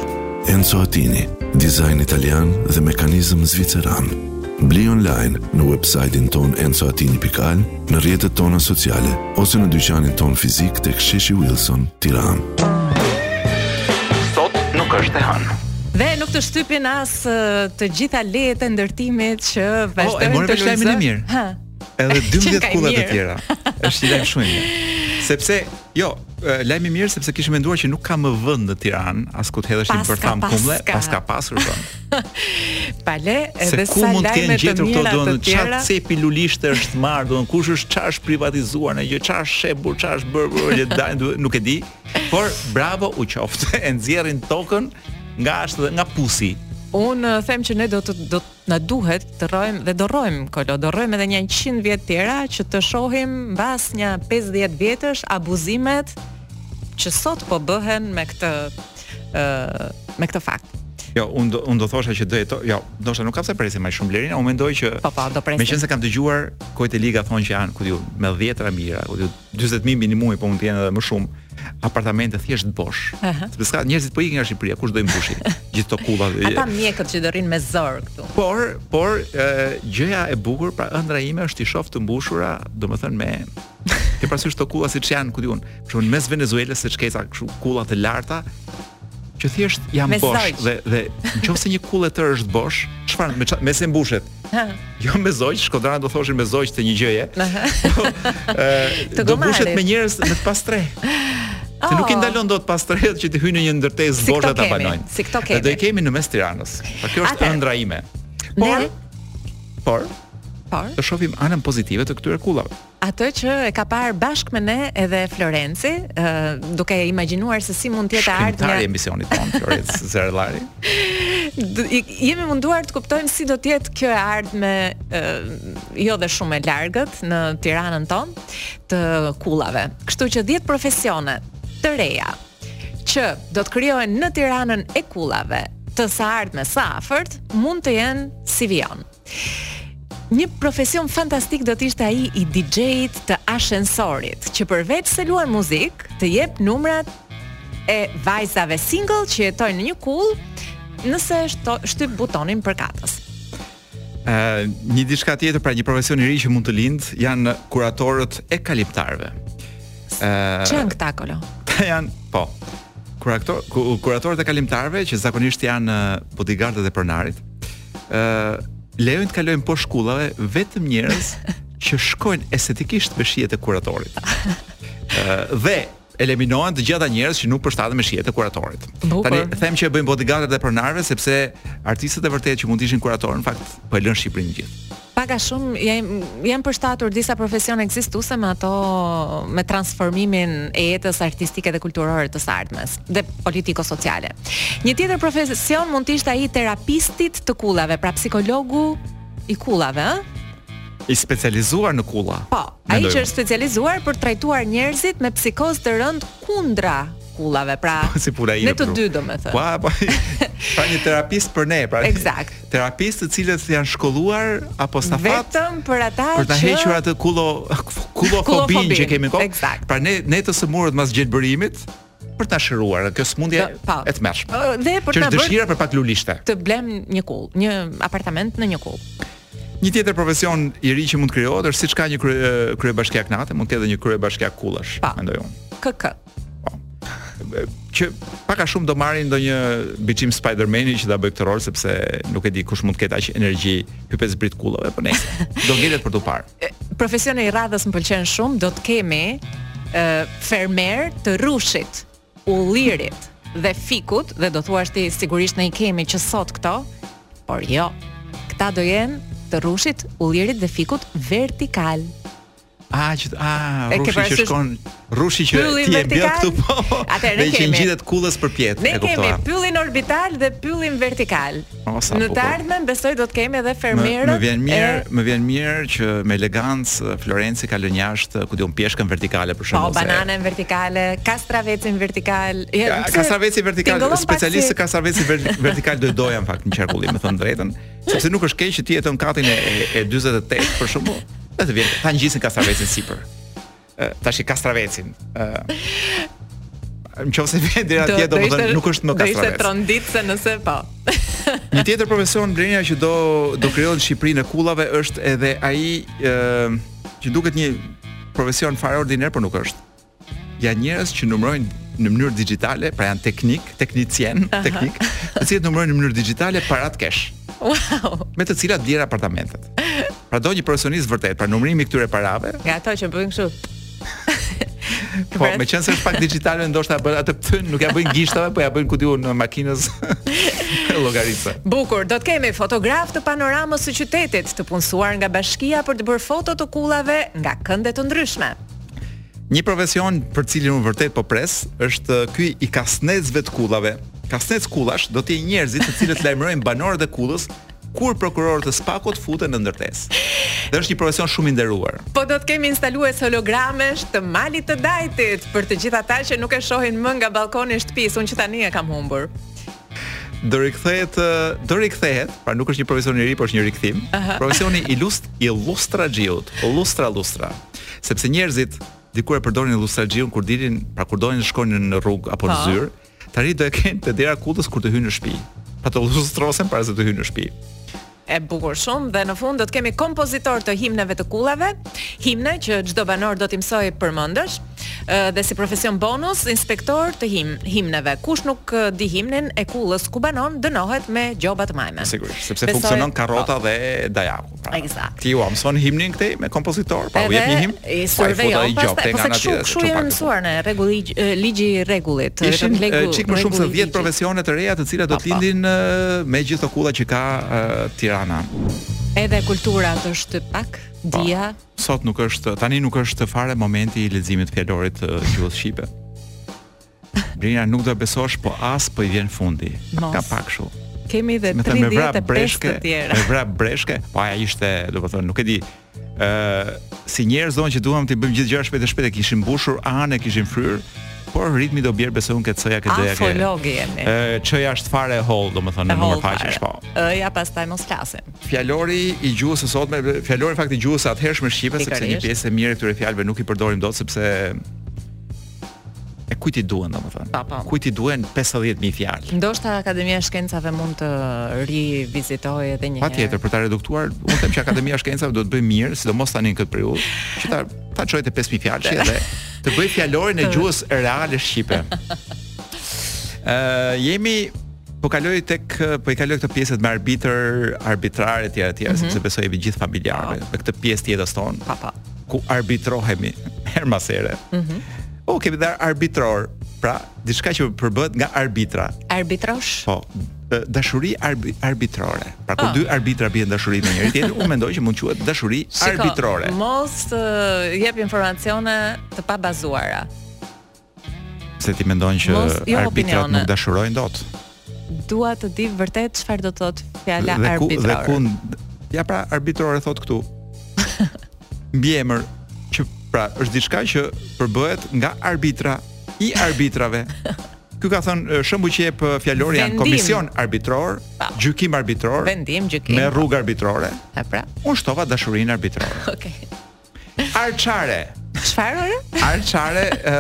Enzo Attini, dizajn italian dhe mekanizëm zviceran. Bli online në website-in tonë enzoattini.al, në rrjetet tona sociale, ose në dyqanin tonë fizik tek sheshi Wilson, Tiranë. Sot nuk është e hënë. Dhe nuk të shtypin as Të, të gjitha lejet e ndërtimit që vazhdojnë oh, të lulëzojnë. Ha. Edhe 12 kulla të tjera. Është një lajm shumë i mirë. Sepse, jo, lajm i mirë sepse kishim menduar që nuk ka më vend në Tiranë, as ku të hedhësh një bërthamë kumbulle, paska pasur vend. Pale, edhe sa lajme të mira të tjera. Çfarë cepi lulishte është marrë, dikush është çfarë është privatizuar, ndonjë gjë çfarë është shembur, çfarë është bërë, le të nuk e di, Por bravo u qoftë, e nxjerrin tokën nga ashtë dhe nga pusi. Un uh, them që ne do të do të na duhet të rrojmë dhe do rrojmë Kolo, do rrojmë edhe një 100 vjet tjera që të shohim mbas një 50 vjetësh abuzimet që sot po bëhen me këtë ë uh, me këtë fakt. Jo, un do un do thosha që do jeto, jo, ndoshta nuk ka pse presim më shumë Lerina, un mendoj që Po po, do presim. Meqense kam dëgjuar gojët e liga thonë që janë ku di unë me dhjetëra mijëra, ku di unë 40 mijë minimumi po mund të jenë edhe më shumë apartamente thjesht bosh. Sepse s'ka, njerëzit po ikin nga Shqipëria, kush do i mbushë gjithë to kulla dhe ata mjekët që do rrinë me zor këtu. Por, por e, gjëja e bukur pra ëndrra ime është i shoh të mbushura, domethënë e ke parasysh to kulla siç janë ku di un, për shembull mes Venezuelës se ç'ke ca kështu kulla të larta, që thjesht janë bosh zoj. dhe dhe nëse një kullë e tërë është bosh, çfarë me me se mbushet? jo me zoj, shkodranët do thoshin me zoj të një gjëje. Ëh, do mbushet me njerëz me të pastrehë. Se oh. nuk i oh. ndalon dot të pastrehët që të hyjnë në një ndërtesë që është bosh e ta banojnë. Si këto kemi. Do i kemi në mes Tiranës. Po kjo është ëndrra ime. Por por të shohim anën pozitive të këtyre kullave. atë që e ka parë bashkë me ne edhe Florenci, ë uh, duke imagjinuar se si mund të jetë e ardhmja. Shkrimtari i emisionit tonë Florenc Zerllari. Jemi munduar të kuptojmë si do të jetë kjo e ardhme uh, jo dhe shumë e largët në Tiranën tonë të kullave. Kështu që 10 profesione të reja që do të krijohen në Tiranën e kullave të së ardhmes së afërt mund të jenë si vijon. Një profesion fantastik do të ishte ai i DJ-it të ashensorit, që përveç se luan muzikë, të jep numrat e vajzave single që jetojnë në një kullë, nëse shto, shtyp butonin përkatës. Uh, një diçka tjetër, pra një profesion i ri që mund të lindë, janë kuratorët e kalimtarëve. Uh, ç'janë këta, Kolo? Këta janë, po, kurator, kuratorët e kalimtarëve që zakonisht janë bodyguardët edhe pronarët, ë lejojnë të kalojnë poshtë kullave vetëm njerëz që shkojnë estetikisht me shijet e kuratorit. ë dhe eliminohen të gjithë ata njerëz që nuk përshtaten me shijet e kuratorit. Bukur. Tani them që e bëjnë bodyguardët e pronarëve sepse artistët e vërtetë që mund të ishin kuratorë në fakt po e lënë Shqipërinë gjithë. Pak a shumë janë përshtatur disa profesione ekzistuese me ato me transformimin e jetës artistike dhe kulturore të së ardhmes dhe politiko-sociale. Një tjetër profesion mund të ishte ai i terapistit të kullave, pra psikologu i kullave, ëh? i specializuar në kulla. Po, ai që është specializuar për të trajtuar njerëzit me psikozë të rëndë kundra kullave, pra. si puna ime. Ne të dy domethënë. Po, po. Pra një terapist për ne, pra. Eksakt. Terapistë të cilët janë shkolluar apostafat vetëm për ata që për ta hequr atë kullo kullofobinë që kemi kot. Pra ne ne të sëmurët mas gjelbërimit për të na shëruar kjo sëmundje po. e tmerrshme. Dhe për ta bërë dëshira për pak lulishte. Të blem një kullë, një apartament në një kullë. Një tjetër profesion i ri që mund të krijohet është siç ka një kryebashkiak nate, mund të ketë një kryebashkiak kullash, po. mendoj unë. KK. që pak a shumë do marrin ndonjë biçim Spider-Man-i që ta bëjë këtë rol sepse nuk e di kush mund të ketë aq energji hyp e zbrit kullave, po nejse do ngelet për të parë. Profesioni i radhës më pëlqen shumë, do të kemi ë fermer të rrushit, ullirit dhe fikut dhe do thua ti sigurisht ne i kemi që sot këto, por jo. Këta do jenë të rrushit, ullirit dhe fikut vertikal. Ah, që ah, rrushi që shkon, rrushi që ti e bën këtu po. Atëherë kemi. Ne kemi ngjitet kullës përpjetë, e kuptova. Ne kemi pyllin orbital dhe pyllin vertikal. O, oh, në të ardhmen besoj do të kemi edhe fermerë. Më, më vjen mirë, e... më vjen mirë që me elegancë Florenci ka lënë jashtë ku di unë pjeshkën vertikale për shembull. Po bananën vertikale, kastravecin vertikal. Ja, kastraveci vertikal, specialistë kastraveci vertikal do të doja në fakt në qarkullim, me thënë të drejtën. Sepse nuk është keq që ti jeton te katin e, e 48 për shembull, dhe të vjen ta ngjisin kastravecin sipër. Ë tash i kastravecin. Ë Në qofë se vjen deri atje, domethënë, nuk është më kastravec. Do ishte tronditëse nëse pa. Po. Një tjetër profesion, Brenja, që do, do krijohen në Shqipërinë e kullave, është edhe ai që duket një profesion fare ordiner, por nuk është. janë njerëz që numërojnë në mënyrë digjitale, pra janë teknik, teknicien, teknik, të cilët numërojnë në mënyrë digjitale paratë cash. Wow. Me të cilat blerë apartamentet. Pra do një profesionist vërtet, pra numërimi i këtyre parave. Nga ato që bëjnë kështu. Po, meqenëse është pak digjitale, ndoshta bën atë pyn, nuk ja bëjnë gishtave, po ja bëjnë ku di unë makinës llogaritëse. Bukur, do të kemi fotograf të panoramës së qytetit, të punësuar nga bashkia për të bërë foto të kullave nga kënde të ndryshme. Një profesion për të cilin unë vërtet po pres është uh, ky i kasnecëve të kullave. Kasnecë kullash do të jenë njerëzit të cilët lajmërojnë banorët e kullës kur prokurorët e SPAK-ut futen në ndërtesë. Dhe është një profesion shumë i nderuar. Po do të kemi instalues hologramesh të malit të Dajtit për të gjithë ata që nuk e shohin më nga ballkoni i shtëpisë, unë që tani e kam humbur. do rikthehet do rikthehet, pra nuk është një profesion i ri, por është një rikthim. Profesioni i lust i lustraxhiut, lustra lustra. Sepse njerëzit dikur e përdornin lustraxhiun kur dilnin, pra kur donin të shkonin në rrugë apo në po. zyrë, tani do e kenë te dera e kullës kur të hyjnë në shtëpi. Pra të lustrosen para se të hyjnë në shtëpi. E bukur shumë dhe në fund do të kemi kompozitor të himneve të kullave, himne që çdo banor do t'i mësojë përmendësh dhe si profesion bonus inspektor të him, himneve. Kush nuk di himnin e kullës ku banon dënohet me gjoba të majme. Sigurisht, sepse Besoj... funksionon karrota po. dhe dajaku. Pra, Eksakt. Ti u mëson himnin këtej me kompozitor, pra po, u jep një himn. E survejon ai gjobë te nga natyrë. Po kështu jemi mësuar ne, rregull ligji i rregullit. Ishin çik më shumë se 10 profesione të reja të cilat do të lindin me gjithë këto kulla që ka Tirana. Edhe kultura të shtohet pak dija. Sot nuk është tani nuk është fare momenti i leximit të fjalorit të gjuhës shqipe. Blerina nuk do të besosh, po a-së po i vjen fundi. Mos. Ka pak kështu. Kemi dhe 35 të tjera. Me vrap breshke, po a-ja ishte, domethënë, nuk e di. Ë, uh, si njerëz tanë që duam të bëjmë gjithë gjëra shpejt e shpejt, e kishim mbushur a-në, e kishim fryrë, por ritmi do bjerë besoj unë te c-ja te dh-ja te. Afologi jemi. Ë, ç-ja është fare e hollë, domethënë në numër faqesh po. Ë-ja pastaj mos flasim. Fjalori i gjuhës së sotme, fjalori fakt i gjuhës së atëhershme shqipe, sepse një pjesë e mirë e këtyre fjalëve nuk i përdorim dot sepse E kujt i duhen domethënë? Po po. Kujt i duhen 50000 fjalë? Ndoshta Akademia e Shkencave mund të rivizitojë edhe një herë. Patjetër, për ta reduktuar, unë them që Akademia e Shkencave do të bëjë mirë, sidomos tani në këtë periudhë, që ta ta çojë te 5000 fjalë që edhe të bëjë fjalorin e gjuhës reale shqipe. Ë uh, jemi po kaloj tek po i kaloj këtë pjesë me arbitër, arbitrar etj etj, mm -hmm. sepse besoj jemi gjithë familjarë me këtë pjesë te Tirstoni. Pa pa. ku arbitrohemi herë mas here. Ëh. Mm -hmm. O kemi dhe arbitror, pra diçka që përbëhet nga arbitra. Arbitror? Po, dashuri arbi, arbitrore. Pra kur oh. dy arbitra bien në dashuri me njëri tjetrin, unë mendoj që mund të quhet dashuri Shiko, arbitrore. Mos uh, jep informacione të pabazuara. Se ti mendon që Mos, jo arbitrat nuk dashurojnë dot. Dua të di vërtet çfarë do të thotë fjala arbitror. Dhe ku Ja pra arbitror e thotë këtu. Mbiemër që pra është diçka që përbëhet nga arbitra i arbitrave. Ky ka thënë shembujt që jep fjalori janë komision arbitror, pa. gjykim arbitror, vendim gjykim me rrugë arbitrore. Hë pra. Unë shtova dashurinë arbitrore. Okej. Okay. Arçare. Çfarë ore? Arçare, ë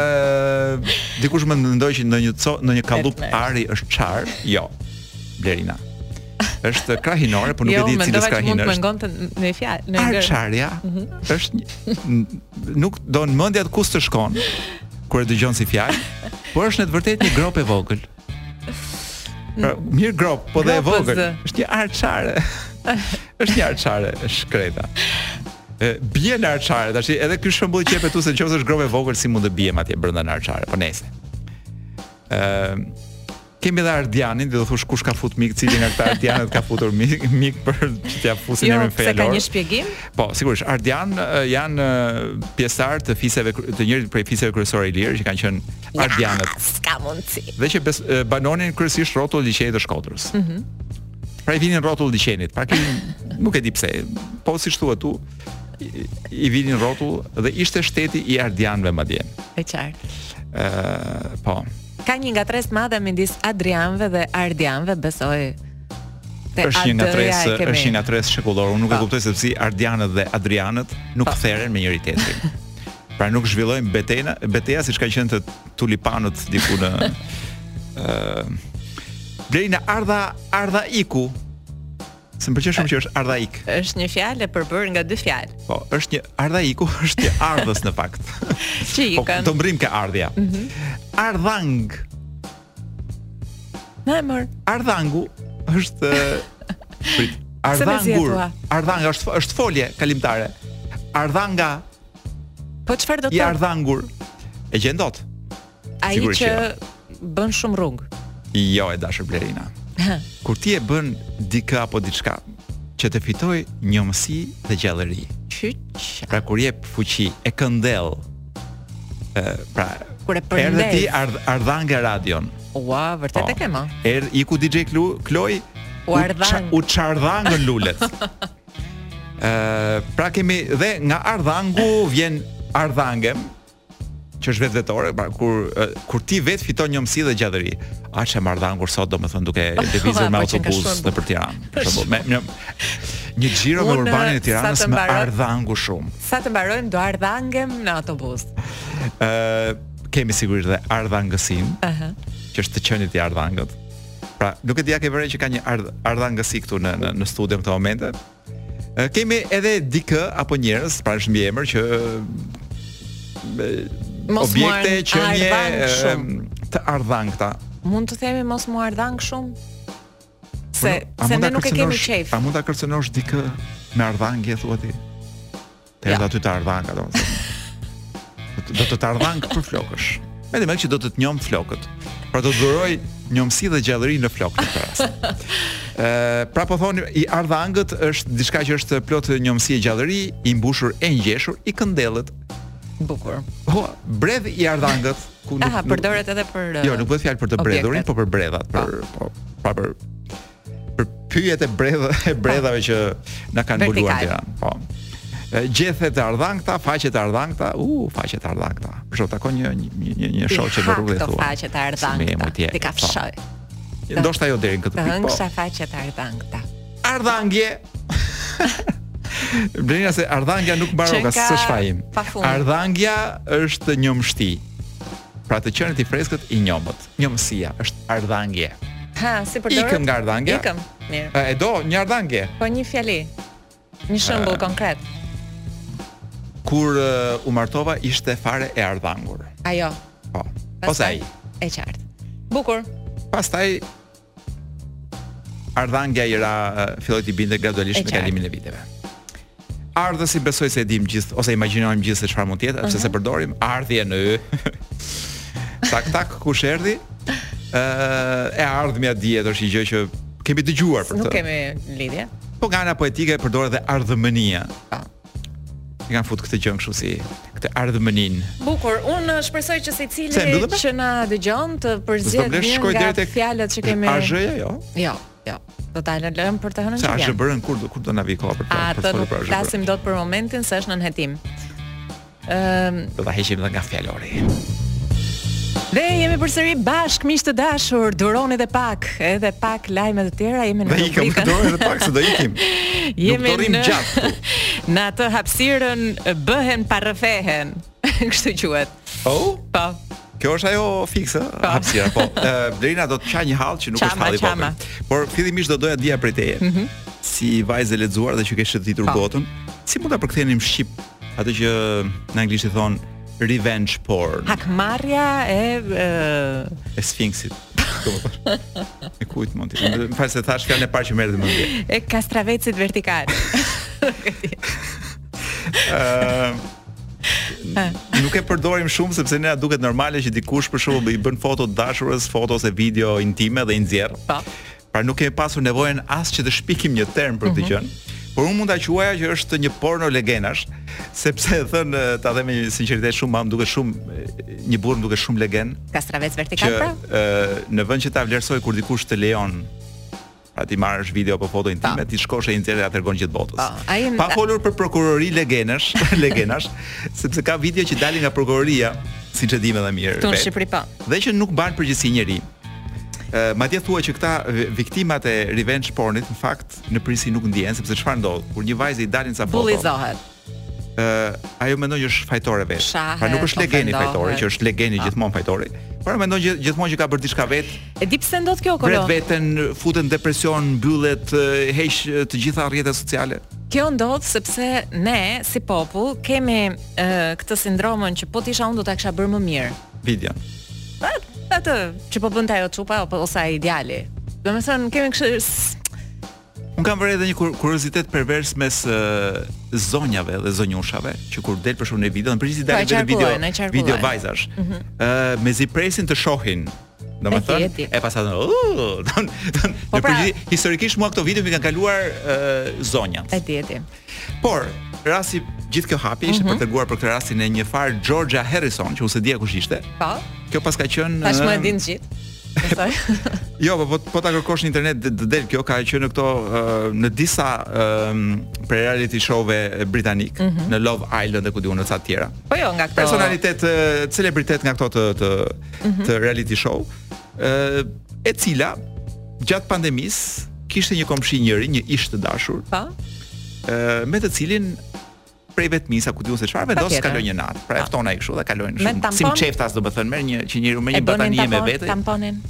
uh, dikush më mendoj që në një co, në një kallëp ari është çarë. Jo. Blerina. Është krahinore, por nuk jo, e di cilës krahinë është. Jo, mendova të mungonte një fjalë, një gërmë. Arçarja mm -hmm. është një, ku s'do mendja të, ku s'të shkon kur e dëgjon si fjalë, por është në të vërtetë një gropë e vogël. Pra, mirë gropë, po dhe e vogël. Është një arçare. Është një arçare e shkreta. E bie në arçare tash, edhe ky shembull që jepet këtu se nëse është gropë e vogël si mund të biesh atje brenda në arçare, po nejse. Ëm Kemi dhe Ardianin, dhe do thoshe kush ka fut mik, cili nga këta Ardianët ka futur mik, mik për që t'ia fusin jo, emrin në fjalor. Jo, ka një shpjegim? Po, sigurisht, Ardianë janë pjesëtarë të fiseve të njërit prej fiseve kryesore ilire që kanë qenë Ardianët. Ja, s'ka mundësi. Dhe që bes, banonin kryesisht rrotull liqenit të Shkodrës. Mhm. Mm pra i vinin rrotull liqenit. Pra kemi nuk e di pse. Po siç thua ti i vinin rrotull dhe ishte shteti i Ardianëve madje. E qartë. Ë, uh, po. Ka një ngatërresë të madhe midis Adrianëve dhe Ardianëve, besoj është një ngatërresë, është një ngatërresë shekullore. Unë nuk e po. kuptoj sepse Ardianët dhe Adrianët nuk po. theren me njëri tjetrin. Pra nuk zhvillojnë betejna, beteja siç ka qenë te tulipanët diku në ë Blerina Ardha Ardha Iku. Se më pëlqen shumë që është Ardha Ik. Është një fjalë e përbërë nga dy fjalë. Po, është një Ardha Iku, është një ardhës në fakt. Që Po, ikën. do mbërrijmë ka ardhja. Ardhang. Na e mor. Ardhangu është prit. Se mezi e Ardhangur. thua. Ardhang është është folje kalimtare. Ardhang Po çfarë do të thotë? I ardhangur. E gjen dot. Ai që jo. bën shumë rrugë. Jo e dashur Blerina. Kur ti e bën dikë apo diçka që të fitojë njomësi dhe gjallëri. Qyq. Pra kur i jep fuqi e këndell. Ë pra kur e përmend. Erdhe ti ardh ardhange radion. Ua, vërtet po. e kena. Erdh iku DJ Klu, Kloj. U ardhang. U çardhangën lulet. Ë, pra kemi dhe nga Ardhangu vjen Ardhangem, që është vetvetore, pra kur kur ti vetë fiton njomësi dhe gjallëri. Aq jam ardhangur sot domethën duke lëvizur me po autobus nëpër Tiranë. Për shembull, me një një xhiro me urbanin e Tiranës më ardhangu shumë. Sa të mbarojmë do ardhangem në autobus. Ë kemi sigurisht dhe ardhangësin. Ëh. Që është të qenët i ardhangët. Pra, nuk e di a ke vënë re që ka një ardh ardhangësi këtu në në në studio këto momente. Kemi edhe dikë apo njerëz, pra është mbiemër që mos objekte qenie të ardhangëta. Mund të themi mos m'u ardhang shumë? Se, po, se ne nuk e kemi qejf. A mund ta kërcënosh dikë me ardhangje thua ti? Të ja. aty të ardhang, do më thëmë. Do të të ardhang për flokësh. Me demek që do të të njom flokët. Pra do të dhuroj njomësi dhe gjallëri në flokët. Pra. pra po thoni, i ardhangët është diçka që është plot njomësi e gjallëri, i mbushur e ngjeshur, i këndellët. Bukur. Po, bredh i ardhangët. Ku nuk, Aha, përdoret edhe për... Jo, nuk bëhet fjalë për të bredhurin, po për bredhat. Për, po, pra për për pyjet e bredh e bredhave që na kanë mbuluar ti. Po. Gjethe të ardhangëta, faqe të ardhangëta, u, uh, faqe të ardhangëta. Për shembull takon një, një, një, një shoqe në rrugë dhe thua. T'i hëngsha faqet e ardhangëta, t'i kafshoj. Po. Ndoshta jo deri në këtë pikë. T'i hëngsha po. faqet e ardhangëta. Ardhangje! Lëre se ardhangja nuk mbaron ka, s'është faji im. Ardhangja është njomështi. Pra të qenit i freskët i njomët. Njomësia është ardhangje. Ha, si përdoret? Ikëm nga ardhangja. Ikëm. Mirë. E do një ardhangje. Po një fjali. Një shembull uh, konkret. Kur uh, u martova ishte fare e ardhangur. Ajo. Po. Ose ai. E qartë. Bukur. Pastaj Ardhangja i ra, filloi të binte gradualisht me kalimin e viteve. Ardhësi besoj se e dimë gjithë ose imagjinojmë gjithë se çfarë mund të jetë, pse s'e përdorim ardhje në y. tak tak kush erdhi? Ë e ardhmja dihet është një gjë që kemi dëgjuar për të. Nuk kemi lidhje. Po nga ana poetike përdoret dhe ardhmënia. Po. i kanë fut këtë gjën kështu si këtë ardhmëninë. Bukur, unë uh, shpresoj që secili që na dëgjon të përzgjedhë nga drejtek... fjalët që kemi. A zhëja jo? Jo, jo. Do ta lëmë për të hënën çfarë? Xhazbërën kur do kur do na vijë koha për të për të folur për zhëbërën. S'flasim dot për momentin se është nën hetim. Ëm um... do ta heqim edhe nga fjalori. Dhe jemi përsëri bashkë miq të dashur, duroni edhe pak, edhe pak lajme të tjera jemi në rubrikën. Ne duroni edhe pak se do ikim. jemi Nuk rrimë gjatë. në atë hapësirën bëhen pa rrëfehen. Kështu quhet. Po? Po. Kjo është ajo fikse, po. hapësira, po. Blerina do të qajë një hall që nuk është hall i vogël. Por fillimisht do doja të dija prej teje. Mhm. Si vajzë e lexuar dhe që ke shëtitur po. botën, si mund ta përkthenim shqip atë që në anglisht i thonë revenge porn. Hakmarrja e e, e sfinksit. e kujt mund të. Më fal se thashë fjalën e parë që më erdhi në mendje. E kastravecit vertikal. Ëm nuk e përdorim shumë sepse ne na duket normale që dikush për shembull i bën foto të dashurës, foto ose video intime dhe i nxjerr. Po. Pra nuk kemi pasur nevojën as që të shpikim një term për këtë mhm. gjë. Por unë mund ta quaja që është një porno legenash, sepse edhe ta them me sinqeritet shumë më duket shumë një burrë duket shumë legen. Kastravec vertikal pra. Ë në vend që ta vlerësojë kur dikush të lejon pra t'i marrësh video apo foto intime, po. ti shkosh e i nxjerr ia tregon gjithë botës. Po, pa folur për prokurori legenash, legenash, sepse ka video që dalin nga prokuroria, siç e dimë edhe mirë. Në Shqipëri po. Dhe që nuk mban përgjegjësi njeri. madje thua që këta viktimat e revenge pornit në fakt në përgjithësi nuk ndihen sepse çfarë ndodh kur një vajzë i dalin ca foto bullizohet uh, ajo mendon që është fajtore vetë. Pra nuk është legeni fajtore, që është legeni gjithmonë fajtori. Por mendon që gjithmonë që ka bërë diçka vetë. E di pse ndodh kjo kolo? Vret veten futet në depresion, mbyllet, heq të gjitha rrjetet sociale. Kjo ndodh sepse ne si popull kemi uh, këtë sindromën që po të isha unë do ta kisha bërë më mirë. videon. Atë që po bënte ajo çupa apo ose ai djali. Domethënë kemi kështu Unë kam vënë re edhe një kur kuriozitet pervers mes uh, zonjave dhe zonjushave, që kur del për shembull një video, në përgjithësi dalin pra, vetë video, video vajzash. Ëh, mm -hmm. uh, mezi presin të shohin Domethënë, e pasat në... Po pra... Historikisht mua këto video m'i kanë kaluar uh, zonjat. E di, e di. Por, rasti gjithë kjo hapje ishte mm -hmm. për treguar për këtë rastin e një farë Georgia Harrison, që unë s'e dija kush ishte. Po. Kjo paska qenë Tashmë e din gjithë. jo, po, po po ta kërkosh në internet të del kjo ka qenë në këto në disa um, prej reality show-ve britanikë, mm -hmm. në Love Island dhe ku di unë në ca të tjera. Po jo, nga këto personalitet celebritet nga këto të të, mm -hmm. të reality show. ë e cila gjatë pandemisë kishte një komshi njëri, një ish të dashur. Po. ë me të cilin prej vetmisë a ku di unë se çfarë vendos Patjetër. të kalojë një natë. Pra e fton ai kështu dhe kalojnë Me shumë. tampon? Si mçeftas domethënë merr një që njëri me E një batanie me tampon- vete. tamponin.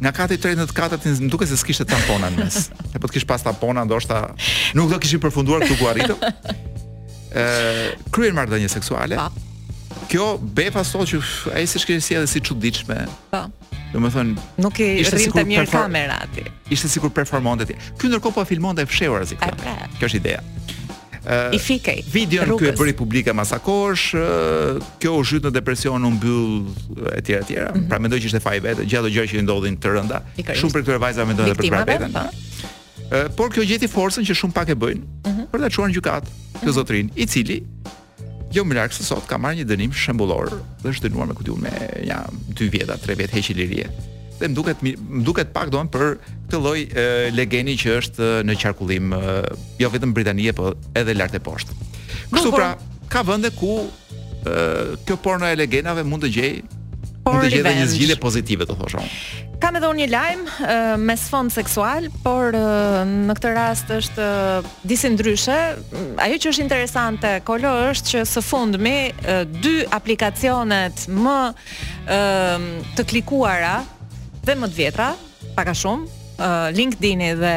Nga kati i tretë në të katërt në- më duket se s'kishte tampona në mes. Se po të kish pas tampona ndoshta nuk do kishin përfunduar këtu ku arritëm. kryen marrëdhënie seksuale. Po. Kjo befasohet që ai sikur ishte si edhe si çuditshme. Po. Domethënë nuk i rrinte mirë kamera aty. Ishte sikur performonte ti. Ky ndërkohë po filmonte fshehurazi këtë. Pra. Kjo është ideja. Uh, I fikej. Videon ky e bëri publike mbas ca kohësh, uh, kjo u zhyt në depresion, u mbyll e tjera tjera. Mm -hmm. Pra mendoi që kishte faj vetë, gjithë ato gjëra që i ndodhin të rënda. Shumë për këto vajza mendojnë dhe për të për por kjo gjeti forcën që shumë pak e bëjnë uh mhm. -huh. për ta çuar në gjykatë këtë mhm. zotërinë, i cili jo më larg se sot ka marrë një dënim shembullor dhe është dënuar me ku di unë me ja 2 vjeta, 3 vjet heqje lirie. Dhe më duket më duket pak domethënë për këtë lloj legeni që është në qarkullim jo vetëm Britanie, por edhe lart e poshtë. Kështu pra, ka vende ku Ëh, kjo porno e legenave mund të gjej Por mund të gjejë një zgjidhje pozitive, të thosha unë. Kam edhe unë një lajm uh, me sfond seksual, por uh, në këtë rast është uh, disi ndryshe. Ajo që është interesante, Kolo, është që së fundmi uh, dy aplikacionet më uh, të klikuara dhe më të vjetra, pak a shumë, uh, LinkedIn-i dhe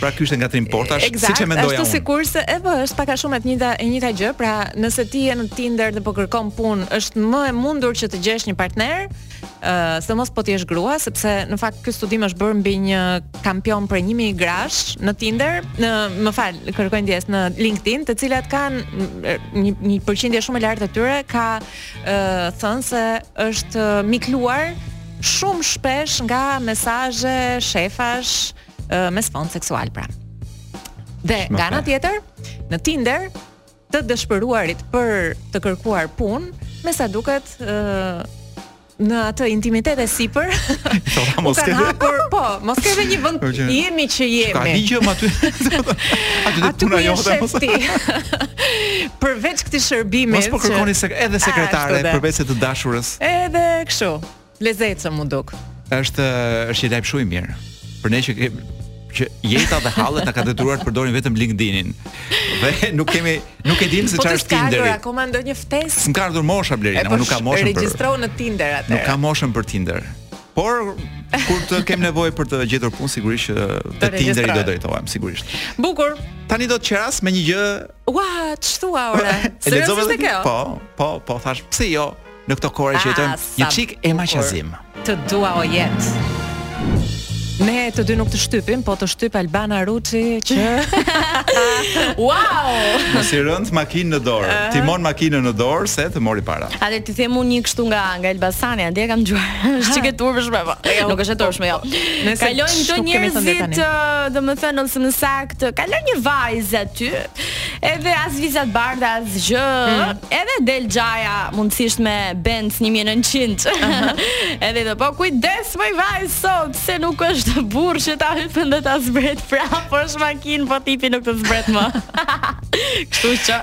Pra ky ishte ngatrim portash, siç e mendoja unë. Është sikurse e po është pak a shumë e njëjta e njëjta gjë, pra nëse ti je në Tinder dhe po kërkon punë, është më e mundur që të gjesh një partner, ë uh, sidomos po të jesh grua, sepse në fakt ky studim është bërë mbi një kampion prej 1000 grash në Tinder, në më fal, kërkoj ndjesë në LinkedIn, të cilat kanë një, një përqindje shumë e lartë të tyre ka ë uh, thënë se është mikluar shumë shpesh nga mesazhe shefash, me sfond seksual pra. Dhe nga ana tjetër, në Tinder të dëshpëruarit për të kërkuar punë, me sa duket ë në atë intimitet e sipër. Po mos ke hapur, po, mos ke edhe një vend jemi që jemi. Ka digjë më aty. Aty do të punojë edhe mos. Përveç këtij shërbimi. Mos po kërkon ti edhe sekretare përveç se të dashur. Edhe kështu. Lezetshëm u duk. Është është një lajm shumë i mirë. Për ne që kemi që jeta dhe hallet na ka detyruar të përdorim vetëm LinkedIn-in. Dhe nuk kemi nuk e dimë se po çfarë është Tinderi. Po të ka ardhur ndonjë ftesë? S'më ka ardhur mosha Blerina, po nuk kam moshën për. Regjistro në Tinder atë. Nuk kam moshën për Tinder. Por kur të kem nevojë për të gjetur punë sigurisht që te Tinderi do drejtohem sigurisht. Bukur. Tani do të qeras me një gjë. Ua, ç'thua ore? Seriozisht e ke? Po, po, po, thash, pse jo? në këtë kohë që ah, jetojmë një çik e maqazim. Të dua o jetë. Ne të dy nuk të shtypim, po të shtyp Albana Ruçi që Wow! Mos i rëntë makina në dorë. Uh... T'i japësh makinën në dorë se të mori para. A dhe të them unë një kështu nga nga Elbasani, andej kam dëgjuar. Është çike turpshme po. Jo, nuk është e turpshme, jo. Kalojmë këto njerëzit, domethënë nëse në të kalon një vajzë aty, edhe as vizat bardha as gjë, mm. edhe del xhaja mundësisht me Benz 1900. Uh -huh. edhe i tha po kujdes moj vajzë thotë se nuk është burrë që të hipën dhe të zbret prapë, është makinë, po t'hipi nuk të zbret më. Kështu që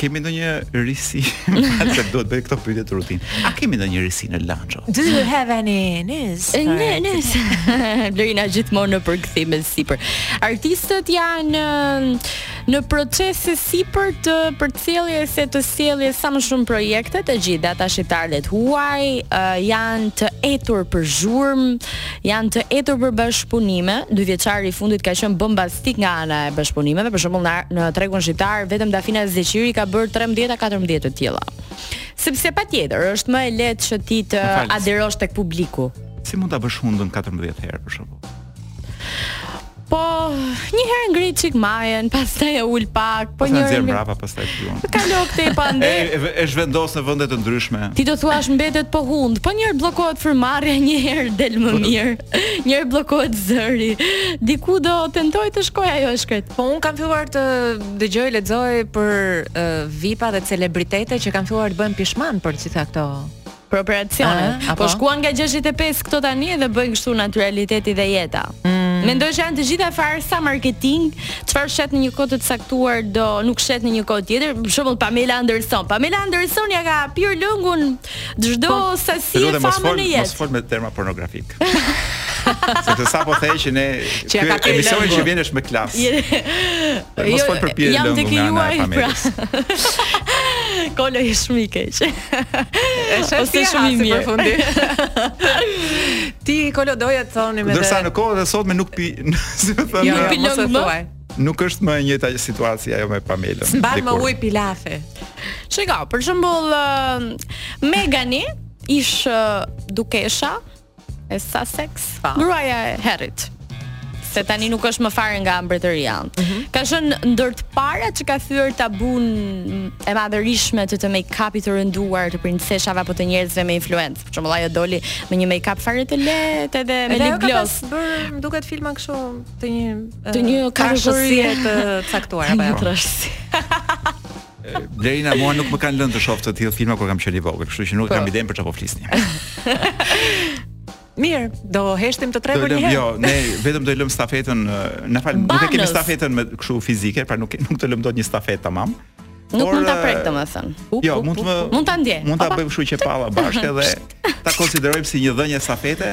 Kemi ndonjë risi, se do t'i bëj këto pyetjet rutinë. A kemi ndonjë risi në Lancho? Do you have any news? Ne, ne. Blerina gjithmonë në përkthim e sipër. Artistët janë në proces e sipër të përcjelljes së të sjelljes sa më shumë projekte të gjithë ata shqiptarë e të huaj, janë të etur për zhurmë, Janë të etur për bashkëpunime, dyvjeçari i fundit ka qenë bombastik nga ana e bashkëpunimeve, për shembull në, në tregun shqiptar vetëm Dafina Zeqiri ka bërë 13 a 14 të tilla. Sepse patjetër është më e lehtë që ti të aderosh tek publiku. Si mund ta bësh hundën 14 herë për shembull? Po, një herë ngri çik majën, pastaj e ul pak, po një herë. Pastaj mbrapa, pastaj fillon. Po kalo këtej pa andej. E zhvendos në vende të ndryshme. Ti do thuash mbetet po hundë, po një herë bllokohet frymëmarrja, një herë del më po, mirë. Një herë bllokohet zëri. Diku do tentojë të shkojë ajo e shkretë. Po unë kam filluar të dëgjoj, lexoj për uh, VIP-a dhe celebritete që kanë filluar të bëhen pishman për gjithë këto operacione. Ah, po shkuan nga 65 këto tani dhe bëjnë kështu natyraliteti dhe jeta. Mm. Mendoj se janë të gjitha farsa marketing, çfarë shet në një kohë të caktuar do nuk shet në një kohë tjetër. Për shembull Pamela Anderson. Pamela Anderson ja ka pirë lëngun çdo po, sasi e famë në jetë. Mos fol me terma pornografik. Sepse sapo the që ia ka pirë emisioni që vjen është me klas. Mos jo, fol për pirë lëngun. Jam tu u kujtuar pra. Kolo i shumë i keq. Është si shumë i mirë fundi. Ti kolo doja të thonim edhe. Ndërsa në kohën e sotme nuk pi, si më thënë, jo, jo, nuk pi më. Nuk është më e njëjta situatë ajo me Pamelën. Mban më ujë pilafi. Shiko, për shembull, Megani ish dukesha e Sussex, po. gruaja e Harryt. Se tani nuk është më fare nga mbretëria. Mm -hmm. Ka qenë ndër të parat që ka thyer tabunë e madhërishme të të make-upit të rënduar të princeshave apo të njerëzve me influencë. Për shembull, ajo doli me një make-up fare të lehtë edhe me lip gloss. Edhe bër, më duket filma kështu të një të një kashësie të caktuar apo. Një trashësi. Blerina mua nuk më kanë lënë të shoh të tillë filma kur kam qenë i vogël, kështu që nuk po. kam idenë për çfarë po flisni. Mirë, do heshtim të tre për një herë. Jo, ne vetëm do i lëmë stafetën, na fal, nuk e kemi stafetën me kështu fizike, pra nuk nuk të lëmë dot një stafetë tamam. Nuk mund ta prek domethën. Jo, mund të mund ta ndjej. Mund ta bëjmë kështu çë palla bashkë dhe ta konsiderojmë si një dhënie stafete.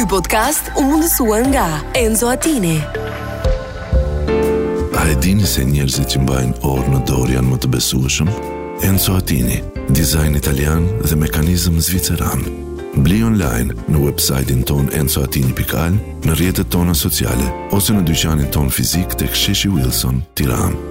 Ky podcast u mundësua nga Enzo Attini. A e dini se njerëzit që mbajnë orë në dorë janë më të besueshëm? Enzo Attini, dizajn italian dhe mekanizëm zviceran. Bli online në website-in tonë enzoattini.al, në rrjetet tona sociale, ose në dyqanin tonë fizik tek sheshi Wilson, Tiranë.